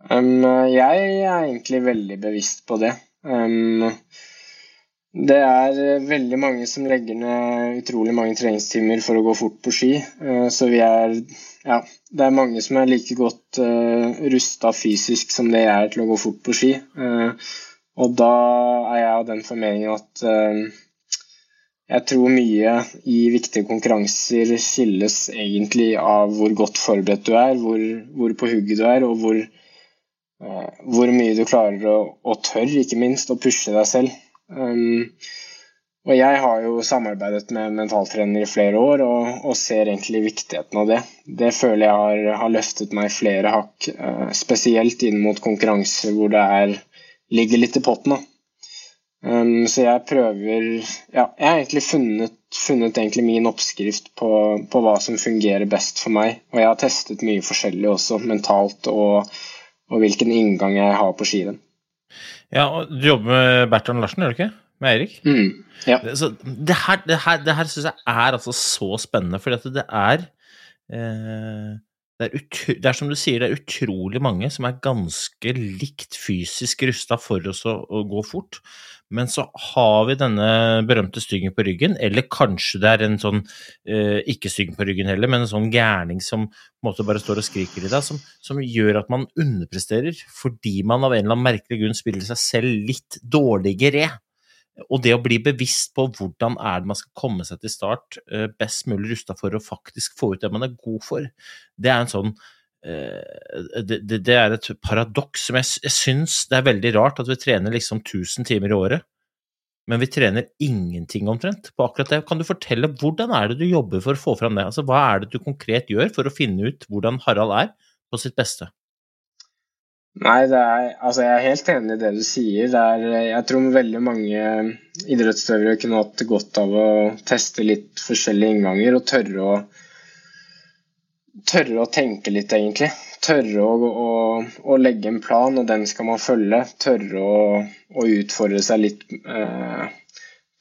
Um, jeg er egentlig veldig bevisst på det. Um, det er eh, veldig mange som legger ned utrolig mange treningstimer for å gå fort på ski. Eh, så vi er Ja, det er mange som er like godt eh, rusta fysisk som det jeg er til å gå fort på ski. og da er jeg av den formeningen at jeg tror mye i viktige konkurranser skilles egentlig av hvor godt forberedt du er, hvor, hvor på hugget du er, og hvor, hvor mye du klarer å, å tørre, ikke minst, å pushe deg selv. Um, og jeg har jo samarbeidet med mentaltrener i flere år og, og, ser egentlig viktigheten av det. Det føler jeg har, har løftet meg flere hakk, uh, spesielt inn mot konkurranser hvor det er, ligger litt i potten. Um, så jeg prøver Ja, jeg har egentlig funnet, funnet egentlig min oppskrift på, på, hva som fungerer best for meg. Og jeg har testet mye forskjellig også, mentalt, og, og hvilken inngang jeg har på skirenn. Ja, og Du jobber med Bertrand Larsen, gjør du ikke? Med Eirik? Mm, ja. Så det her, det her, det her syns jeg er altså så spennende, for det er eh, det er, det er, som du sier, det er utrolig mange som er ganske likt fysisk rusta for oss å, å, gå fort, men så har vi denne berømte styggen på ryggen, eller kanskje det er en sånn eh, ikke styggen på ryggen heller, men en sånn gærning som måte, bare står og skriker i deg, som, som, gjør at man underpresterer fordi man av en eller annen merkelig grunn spiller seg selv litt dårligere. Og det å bli bevisst på hvordan er det man skal komme seg til start eh, best mulig rusta for å faktisk få ut det man er god for, det er en sånn eh, det, det, det er et paradoks som jeg, jeg syns det er veldig rart at vi trener liksom 1000 timer i året, men vi trener ingenting omtrent på akkurat det. Kan du fortelle hvordan er det du jobber for å få fram det? Altså, hva er det du konkret gjør for å finne ut hvordan Harald er på sitt beste? Nei, er, altså jeg er helt enig i det du sier. Det Er, jeg tror veldig mange idrettsutøvere kunne hatt godt av å teste litt forskjellige innganger og tørre å, tørre å tenke litt, egentlig. Tørre å, å, å, legge en plan, og den skal man følge. Tørre å, å utfordre seg litt eh,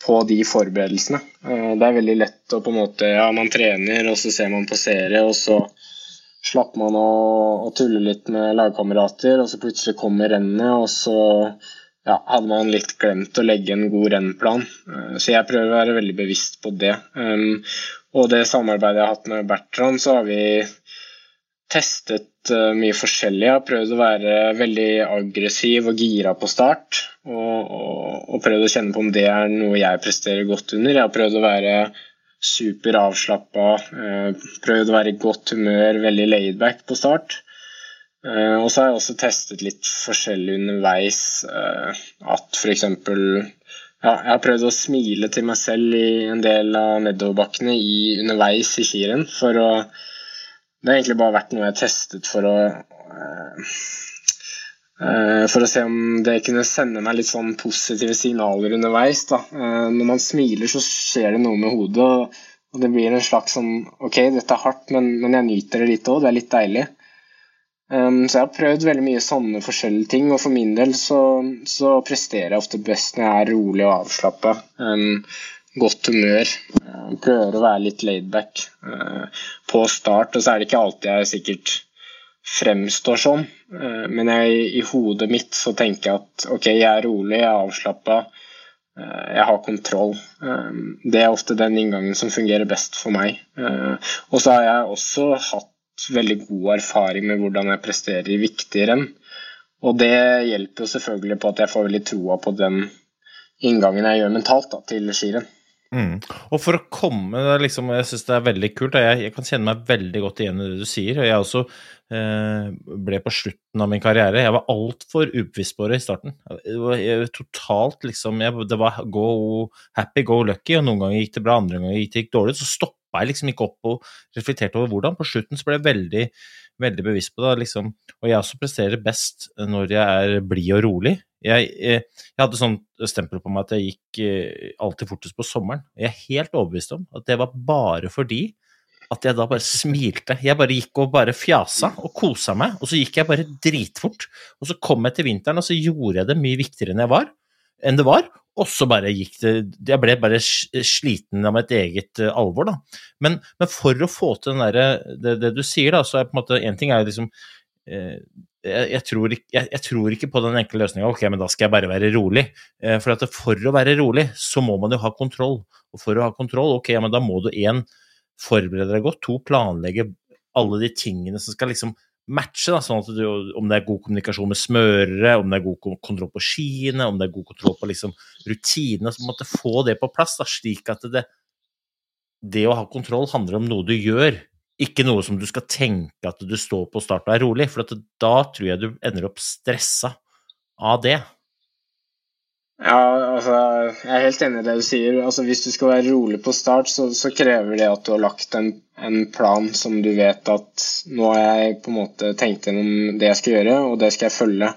på de forberedelsene. Eh, det er veldig lett å på en måte Ja, man trener, og så ser man på serie, og så slapp man å, å tulle litt med lagkamerater, og så plutselig kommer rennet, og så ja, hadde man litt glemt å legge en god rennplan. Eh, så jeg prøver å være veldig bevisst på det. Um, og det samarbeidet jeg har hatt med Bertrand, så har vi testet uh, mye forskjellig. Jeg har prøvd å være veldig aggressiv og gira på start. Og, og, og prøvd å kjenne på om det er noe jeg presterer godt under. Jeg har prøvd å være avslappa. Eh, prøvd å være i godt humør, veldig laidback på start. Eh, og så har jeg også testet litt forskjellig underveis. Eh, at f.eks. Ja, jeg har prøvd å smile til meg selv i en del av nedoverbakkene underveis i skirenn. For å Det har egentlig bare vært noe jeg har testet for å for å se om det kunne sende meg litt sånn positive signaler underveis. Da. Eh, når man smiler, så skjer det noe med hodet, og det blir en slags sånn Ok, dette er hardt, men, men jeg nyter det litt òg. Det er litt deilig. Um, så jeg har prøvd veldig mye sånne forskjellige ting, og for min del så, så presterer jeg ofte best når jeg er rolig og avslappa. Godt humør. Prøver å være litt laidback uh, på start, og så er det ikke alltid jeg sikkert fremstår sånn. Men jeg, i hodet mitt så tenker jeg at ok, jeg er rolig, jeg er avslappa, eh, jeg har kontroll. Eh, det er ofte den inngangen som fungerer best for meg. Og så har jeg også hatt veldig god erfaring med hvordan jeg presterer i viktige renn. Og det hjelper jo selvfølgelig på at jeg får veldig troa på den inngangen jeg gjør mentalt da, til skirenn. Mm. Og for å komme liksom, Jeg syns det er veldig kult. Jeg, jeg, kan kjenne meg veldig godt igjen i det du sier. Og jeg også eh, ble på slutten av min karriere Jeg var altfor det i starten. Var jeg, totalt liksom jeg, Det var go happy, go lucky, og noen ganger gikk det bra, andre ganger gikk det gikk dårlig. Så stoppa jeg liksom ikke opp og reflekterte over hvordan. På slutten så ble jeg veldig veldig bevisst på det. Liksom. Og jeg også presterer best når jeg er blid og rolig. Jeg, jeg, jeg, hadde sånn stempel på meg at jeg gikk eh, alltid fortest på sommeren. Jeg er helt overbevist om at det var bare fordi at jeg da bare smilte. Jeg bare gikk og bare fjasa og kosa meg, og så gikk jeg bare dritfort. Og så kom jeg til vinteren, og så gjorde jeg det mye viktigere enn jeg var, enn det var, og så bare gikk det Jeg ble bare sliten av mitt eget uh, alvor, da. Men, men, for å få til derre det, det, du sier, da, så er på en måte Én ting er jo liksom uh, jeg, jeg, tror ikke, jeg, jeg, tror ikke, på den enkle løsninga ok, men da skal jeg bare være rolig. Eh, for, for å være rolig, så må man jo ha kontroll. Og for å ha kontroll, ok, men da må du én forberede deg godt, to planlegge alle de tingene som skal liksom matche, da, sånn at du, om det er god kommunikasjon med smørere, om det er god kontroll på skiene, om det er god kontroll på liksom rutinene, så måtte få det på plass, da, slik at det, det å ha kontroll handler om noe du gjør, ikke noe som du skal tenke at du står på start og er rolig, for da tror jeg du ender opp stressa av det. Ja, altså, jeg er helt enig i det du sier. Altså, hvis du skal være rolig på start, så, så krever det at du har lagt en, en, plan som du vet at nå har jeg på en måte tenkt gjennom det jeg skal gjøre, og det skal jeg følge.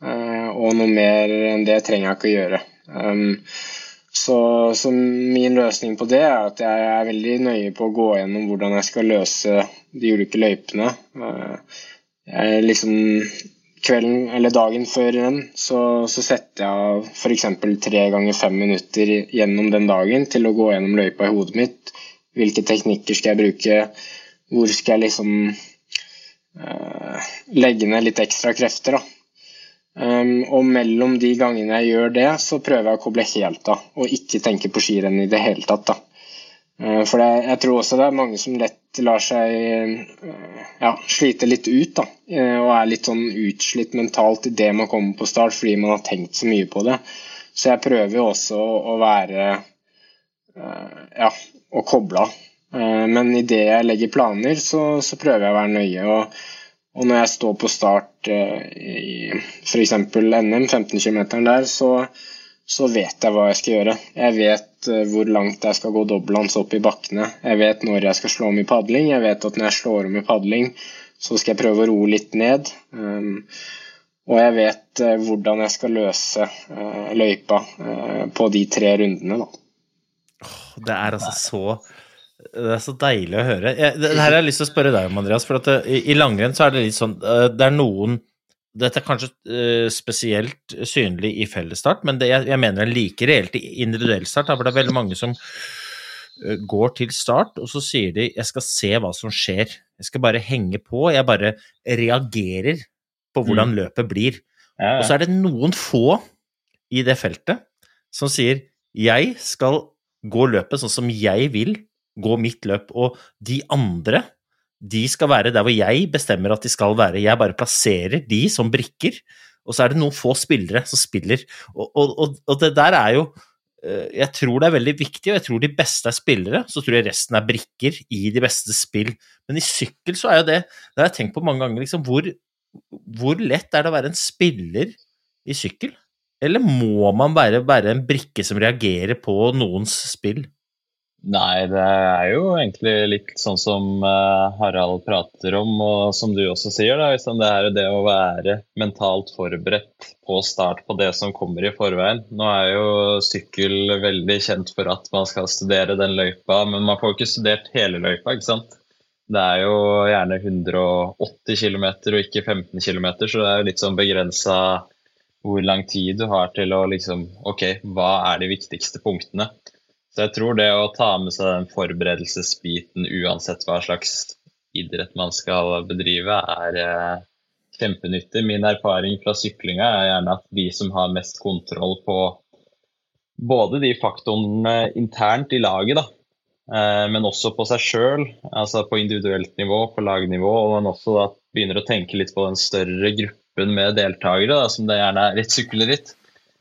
Uh, og noe mer enn det trenger jeg ikke å gjøre. Um, så, så, min løsning på det er at jeg er veldig nøye på å gå gjennom hvordan jeg skal løse de ulike løypene. Uh, jeg liksom kvelden eller dagen før renn så, så setter jeg av f.eks. tre ganger fem minutter gjennom den dagen til å gå gjennom løypa i hodet mitt. Hvilke teknikker skal jeg bruke? Hvor skal jeg liksom uh, legge ned litt ekstra krefter? da? Um, og mellom de gangene jeg gjør det, så prøver jeg å koble helt av, og ikke tenke på skirenn i det hele tatt. da. Uh, for det, jeg tror også det er mange som lett lar seg uh, ja, slite litt ut, da. Uh, og er litt sånn utslitt mentalt idet man kommer på start fordi man har tenkt så mye på det. Så jeg prøver jo også å være ja, å koble av. men idet jeg legger planer, så, så, prøver jeg å være nøye. og og når jeg står på start i f.eks. NM, 15 km der, så, så vet jeg hva jeg skal gjøre. Jeg vet eh, hvor langt jeg skal gå dobbeltlands opp i bakkene. Jeg vet når jeg skal slå om i padling. Jeg vet at når jeg slår om i padling, så skal jeg prøve å roe litt ned. Um, og jeg vet uh, hvordan jeg skal løse uh, løypa på de tre rundene, da. Det er altså så det er så deilig å høre. Det her har jeg lyst til å spørre deg om, Andreas. For at, i, i langrenn så er det litt sånn Det er noen dette er kanskje uh, spesielt synlig i fellesstart, men det, jeg, jeg, mener det er like reelt i individuell start. For det er veldig mange som uh, går til start, og så sier de 'jeg skal se hva som skjer'. Jeg skal bare henge på. Jeg bare reagerer på hvordan mm. løpet blir. Ja, ja. Og så er det noen få i det feltet som sier 'jeg skal gå løpet sånn som jeg vil gå mitt løp', og de andre de skal være der hvor jeg bestemmer at de skal være. Jeg bare plasserer de som brikker, og så er det noen få spillere som spiller. Og, og, og det der er jo eh, Jeg tror det er veldig viktig, og jeg tror de beste er spillere. Så tror jeg resten er brikker i de beste spill. Men i sykkel så er jo det Det har jeg tenkt på mange ganger, liksom. Hvor, hvor lett er det å være en spiller i sykkel? Eller må man være, være en brikke som reagerer på noens spill? Nei, det er jo egentlig litt sånn som uh, Harald prater om, og som du også sier. da, liksom Det er det å være mentalt forberedt på start på det som kommer i forveien. Nå er jo sykkel veldig kjent for at man skal studere den løypa, men man får jo ikke studert hele løypa, ikke sant. Det er jo gjerne 180 km og ikke 15 km, så det er jo litt sånn begrensa hvor lang tid du har til å liksom Ok, hva er de viktigste punktene? Så jeg tror det å ta med seg den forberedelsesbiten uansett hva slags idrett man skal bedrive, er eh, kjempenyttig. Min erfaring fra syklinga er gjerne at de som har mest kontroll på både de faktorene internt i laget, da, eh, men også på seg sjøl, altså på individuelt nivå, på lagnivå, og også da begynner å tenke litt på den større gruppen med deltakere, som det gjerne er litt sykkelritt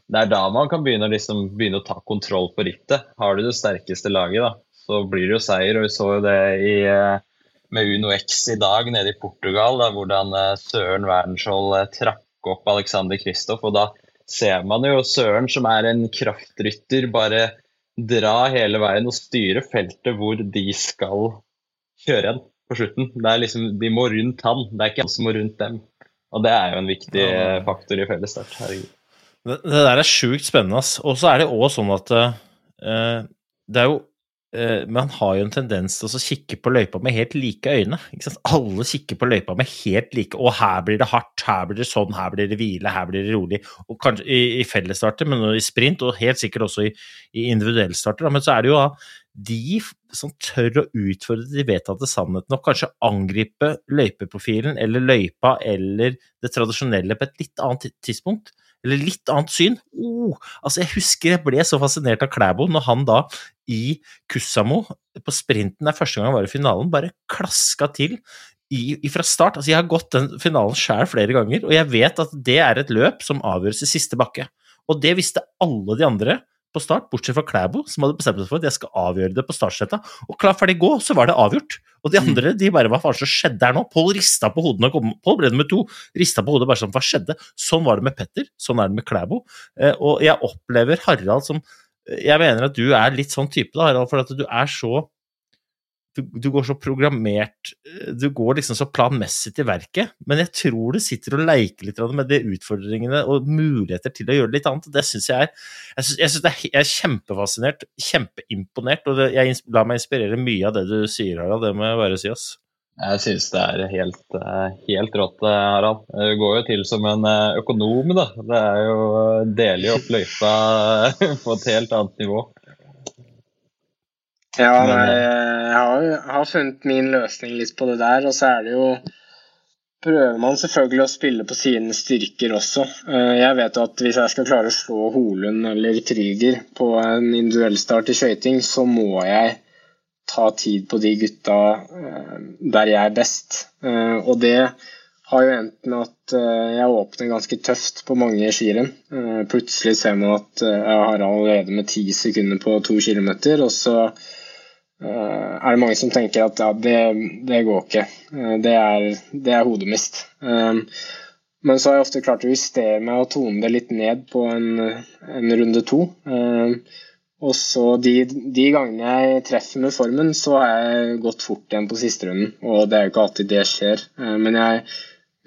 det er da man kan begynne, liksom, begynne, å ta kontroll på rittet. Har du det sterkeste laget, da, så blir det jo seier. og Vi så jo det i, eh, med Uno X i dag nede i Portugal, da, hvordan eh, Søren Wernskjold eh, trakk opp Alexander Kristoff. og Da ser man jo Søren, som er en kraftrytter, bare dra hele veien og styre feltet hvor de skal kjøre igjen på slutten. Det er liksom, De må rundt han, det er ikke han som må rundt dem. Og det er jo en viktig faktor i fellesstart. Herregud. Det, det der er sjukt spennende. Og så er det òg sånn at uh, det er jo uh, Man har jo en tendens til å kikke på løypa med helt like øyne. Alle kikker på løypa med helt like Og her blir det hardt, her blir det sånn, her blir det hvile, her blir det rolig. Og kanskje i, i fellesstarter, men i sprint, og helt sikkert også i, i individuellstarter. Men så er det jo da de som tør å utfordre de vedtatte sannhetene og kanskje angripe løypeprofilen eller løypa eller det tradisjonelle på et litt annet tidspunkt eller litt annet syn. Oh, altså jeg husker jeg ble så fascinert av Klæbo når han da i Kussamo, på sprinten der første gang han var i finalen, bare klaska til i, fra start. Altså jeg har gått den finalen sjøl flere ganger, og jeg vet at det er et løp som avgjøres i siste bakke. Og det visste alle de andre på start, bortsett fra Klæbo, som hadde bestemt seg for at jeg skal avgjøre det på startsetta. Og klar, ferdig, gå, så var det avgjort. Og de andre de bare Hva faen som skjedde her nå? Pål rista på kom, Pål ble nummer to. Rista på hodet bare sånn Hva skjedde? Sånn var det med Petter. Sånn er det med Klæbo. Eh, og jeg opplever Harald som Jeg mener at du er litt sånn type, da, Harald, for at du er så du, du, går så programmert Du går liksom så planmessig til verket, men jeg tror du sitter og leker litt med de utfordringene og muligheter til å gjøre litt annet. Det syns jeg er Jeg synes, jeg, synes er, jeg er kjempefascinert, kjempeimponert, og det, jeg lar meg inspirere mye av det du sier, Harald. Det må jeg bare si, ass. Jeg syns det er helt, eh, helt rått, eh, Harald. Du går jo til som en eh, økonom, da. Det er jo deler opp løypa på et helt annet nivå. Ja, nei, jeg har, har, funnet min løsning litt på det der. Og så er det jo Prøver man selvfølgelig å spille på sine styrker også. Eh, jeg vet at hvis jeg skal klare å slå Holund eller Krüger på en individuell start i skøyting, så må jeg ta tid på de gutta eh, der jeg er best. Eh, og det har jo endt med at jeg åpner ganske tøft på mange skirenn. Plutselig ser man at jeg har allerede med ti sekunder på to kilometer, og så Eh, er det mange som tenker at ja, det, det går ikke. Eh, det er, det er hodemist. Eh, men så har jeg ofte klart å justere meg og tone det litt ned på en, en runde to. Og så de, de, gangene jeg treffer med formen, så har jeg gått fort igjen på siste runden. Og det er jo ikke alltid det skjer. Men jeg,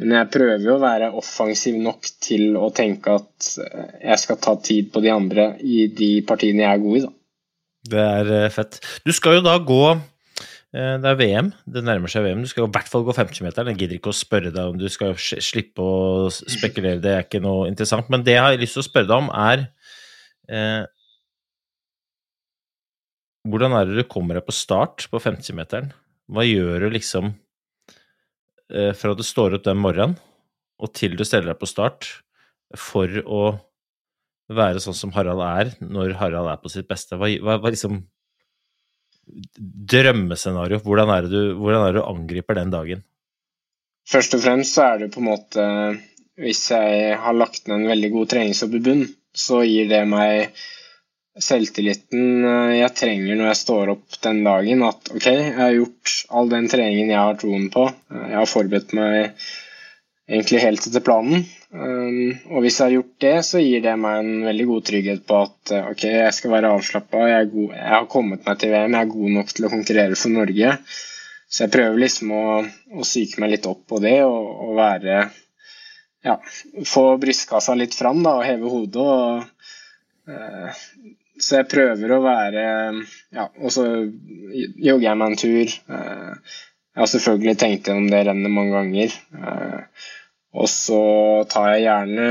men jeg prøver jo å være offensiv nok til å tenke at jeg skal ta tid på de andre i de partiene jeg er god i, da. Det er eh, fett. Du skal jo da gå eh, det er VM, det nærmer seg VM. Du skal i hvert fall gå 50-meteren. Jeg gidder ikke å spørre deg om du skal slippe å spekulere, det er ikke noe interessant. Men det jeg har lyst til å spørre deg om, er eh, Hvordan er det du kommer deg på start på 50-meteren? Hva gjør du liksom eh, fra du står opp den morgenen og til du steller deg på start, for å være sånn som Harald er, når Harald er på sitt beste? Hva, hva, hva liksom Drømmescenario. Hvordan er, du, hvordan er det du angriper den dagen? Først og fremst så er det på en måte Hvis jeg har lagt ned en veldig god treningsjobb i bunn, så gir det meg selvtilliten jeg trenger når jeg står opp den dagen. At OK, jeg har gjort all den treningen jeg har troen på. Jeg har forberedt meg egentlig helt etter planen. Um, og hvis jeg har gjort det, så gir det meg en veldig god trygghet på at uh, ok, jeg skal være avslappa, jeg, jeg, har kommet meg til VM, jeg er god nok til å konkurrere for Norge. Så jeg prøver liksom å, å psyke meg litt opp på det og, og være Ja, få brystkassa litt fram da, og heve hodet. Og, så jeg prøver å være Ja, og så jogger jeg meg en tur. Uh, jeg har selvfølgelig tenkt gjennom det rennet mange ganger. Uh, og så tar jeg gjerne,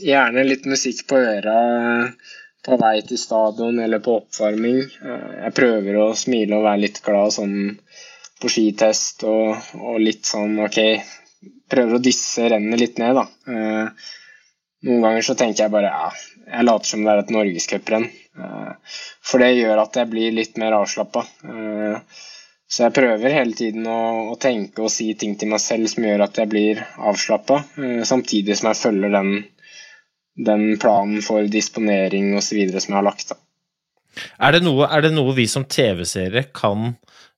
gjerne litt musikk på øra på vei til stadion eller på oppvarming. Jeg prøver å smile og være litt glad sånn på skitest og, og litt sånn OK Prøver å disse rennet litt ned, da. Noen ganger så tenker jeg bare ja, jeg later som det er et norgescuprenn. For det gjør at jeg blir litt mer avslappa. Så jeg prøver hele tiden å, tenke og si ting til meg selv som gjør at jeg blir avslappa, eh, samtidig som jeg følger den, den planen for disponering osv. som jeg har lagt. Er det, noe, er det noe vi som TV-seere kan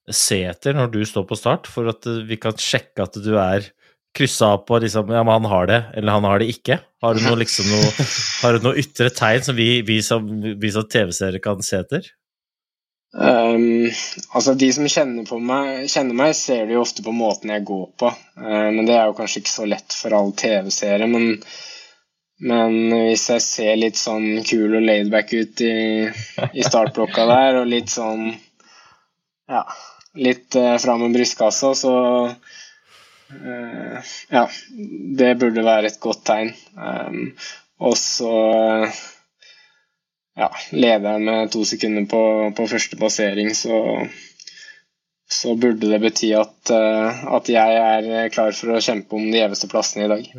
se etter når du står på start, for at vi kan sjekke at du er kryssa på liksom, ja, men han har det, eller han har det ikke? Har du noe, liksom, noe, har du noe ytre tegn som vi, vi som, som TV-seere kan se etter? Um, altså De som kjenner, meg, kjenner, meg, ser det jo ofte på måten jeg går på. Uh, men det er jo kanskje ikke så lett for all TV-seere. Men, men, hvis jeg ser litt sånn kul og laidback ut i, i startblokka der, og litt sånn Ja, litt uh, fram med brystkassa, så Ja, det burde være et godt tegn. Um, og så ja, leder jeg med to sekunder på, på første passering, så, så, burde det bety at, eh, at, jeg er klar for å kjempe om de gjeveste plassene i dag.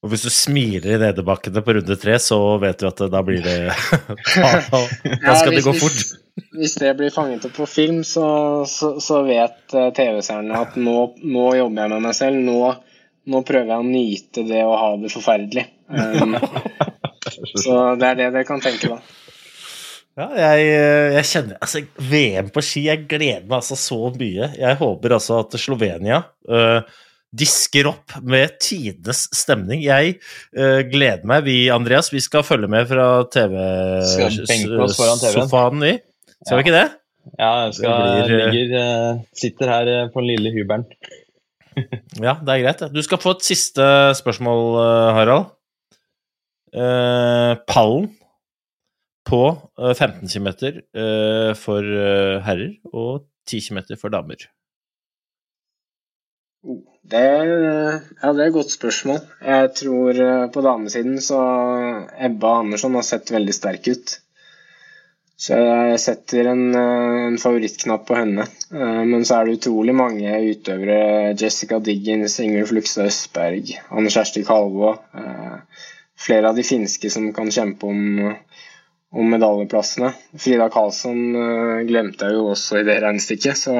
Og hvis du smiler i nedebakkene på runde tre, så vet du at da blir det Da, skal ja, det gå fort. Hvis, hvis, det blir fanget opp på film, så, så, så vet eh, TV-seerne at nå, nå, jobber jeg med meg selv. Nå, nå, prøver jeg å nyte det å ha det forferdelig. Um, så det er det dere kan tenke, da. Ja, jeg, eh, jeg, kjenner Altså, VM på ski, jeg gleder meg altså så mye. Jeg håper altså at Slovenia uh, disker opp med tidenes stemning. Jeg uh, gleder meg. Vi, Andreas, vi skal følge med fra TV-sofaen, vi. Skal vi ikke det? Ja, jeg skal, blir, ligger, uh, sitter her på den lille hybelen. ja, det er greit. Du skal få et siste spørsmål, Harald. pallen på 15 km for eh, herrer og 10 km for damer? Det, ja, det er et godt spørsmål. Jeg tror eh, på damesiden så Ebba Andersson har sett veldig sterk ut. Så jeg setter en, eh, en favorittknapp på henne. Men så er det utrolig mange utøvere. Jessica Diggins, Ingrid Flugstad Østberg, Anne Kjersti Kalvå. Flere av de finske som kan kjempe om om medaljeplassene. Frida Karlsson glemte jeg jo også i det regnestykket. Så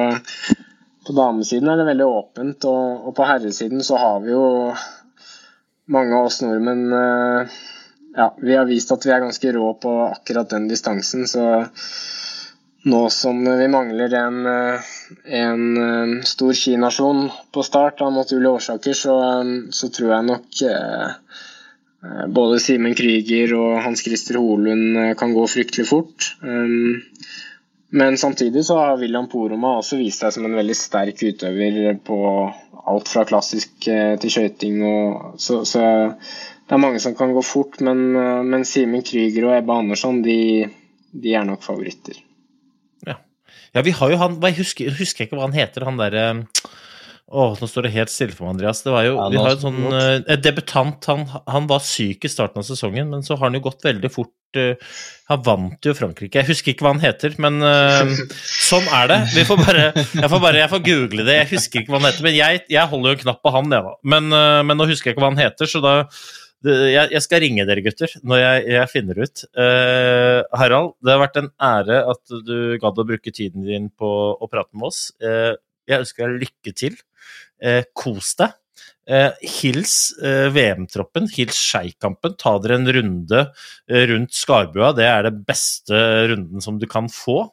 på damesiden er det veldig åpent, og, og, på herresiden så har vi jo mange av oss nordmenn uh, ja, vi har vist at vi er ganske rå på akkurat den distansen, så nå som vi mangler en, eh, en stor skinasjon på start av naturlige årsaker, så, så tror jeg nok eh, Eh, både Simen Krüger og Hans Christer Holund eh, kan gå fryktelig fort. Um, men samtidig så har William Poroma også vist seg som en veldig sterk utøver på alt fra klassisk eh, til skøyting. Så, så, det er mange som kan gå fort, men, men Simen Krüger og Ebba Andersson de, de, er nok favoritter. Ja. ja vi har jo han Jeg husker, husker ikke hva han heter, han derre å, nå står det helt stille for meg, Andreas. Det var jo, ja, vi har jo sånn uh, debutant. Han, han, var syk i starten av sesongen, men så har han jo gått veldig fort. Uh, han vant jo Frankrike. Jeg husker ikke hva han heter, men uh, sånn er det. Vi får bare, jeg, får bare, jeg får google det. Jeg husker ikke hva han heter, men jeg, jeg holder jo en knapp på han, jeg, da. Men, men, nå husker jeg ikke hva han heter, så da jeg, jeg, skal ringe dere, gutter, når jeg, jeg finner ut. Uh, Harald, det har vært en ære at du gadd å bruke tiden din på å prate med oss. Uh, jeg ønsker deg lykke til Eh, kos deg. Eh, hils eh, VM-troppen, hils Skeikampen. Ta dere en runde eh, rundt Skarbua. Det er den beste runden som du kan få.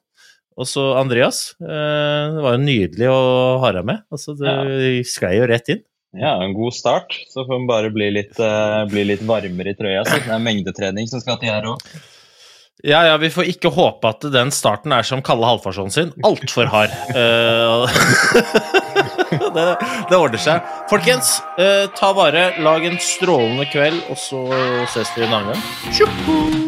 Og så Andreas. Eh, det var jo nydelig å ha deg med. Altså, du ja. sklei jo rett inn. Ja, en god start. Så får vi bare bli litt, uh, bli litt varmere i trøya. Så det er mengdetrening som skal til her òg. Ja, ja, vi får ikke håpe at den starten er som Kalle Halvfarsson sin. Altfor hard. Uh, det, det, ordner seg. Folkens, uh, ta vare. Lag en strålende kveld, og så ses vi en annen gang. Tjuhu!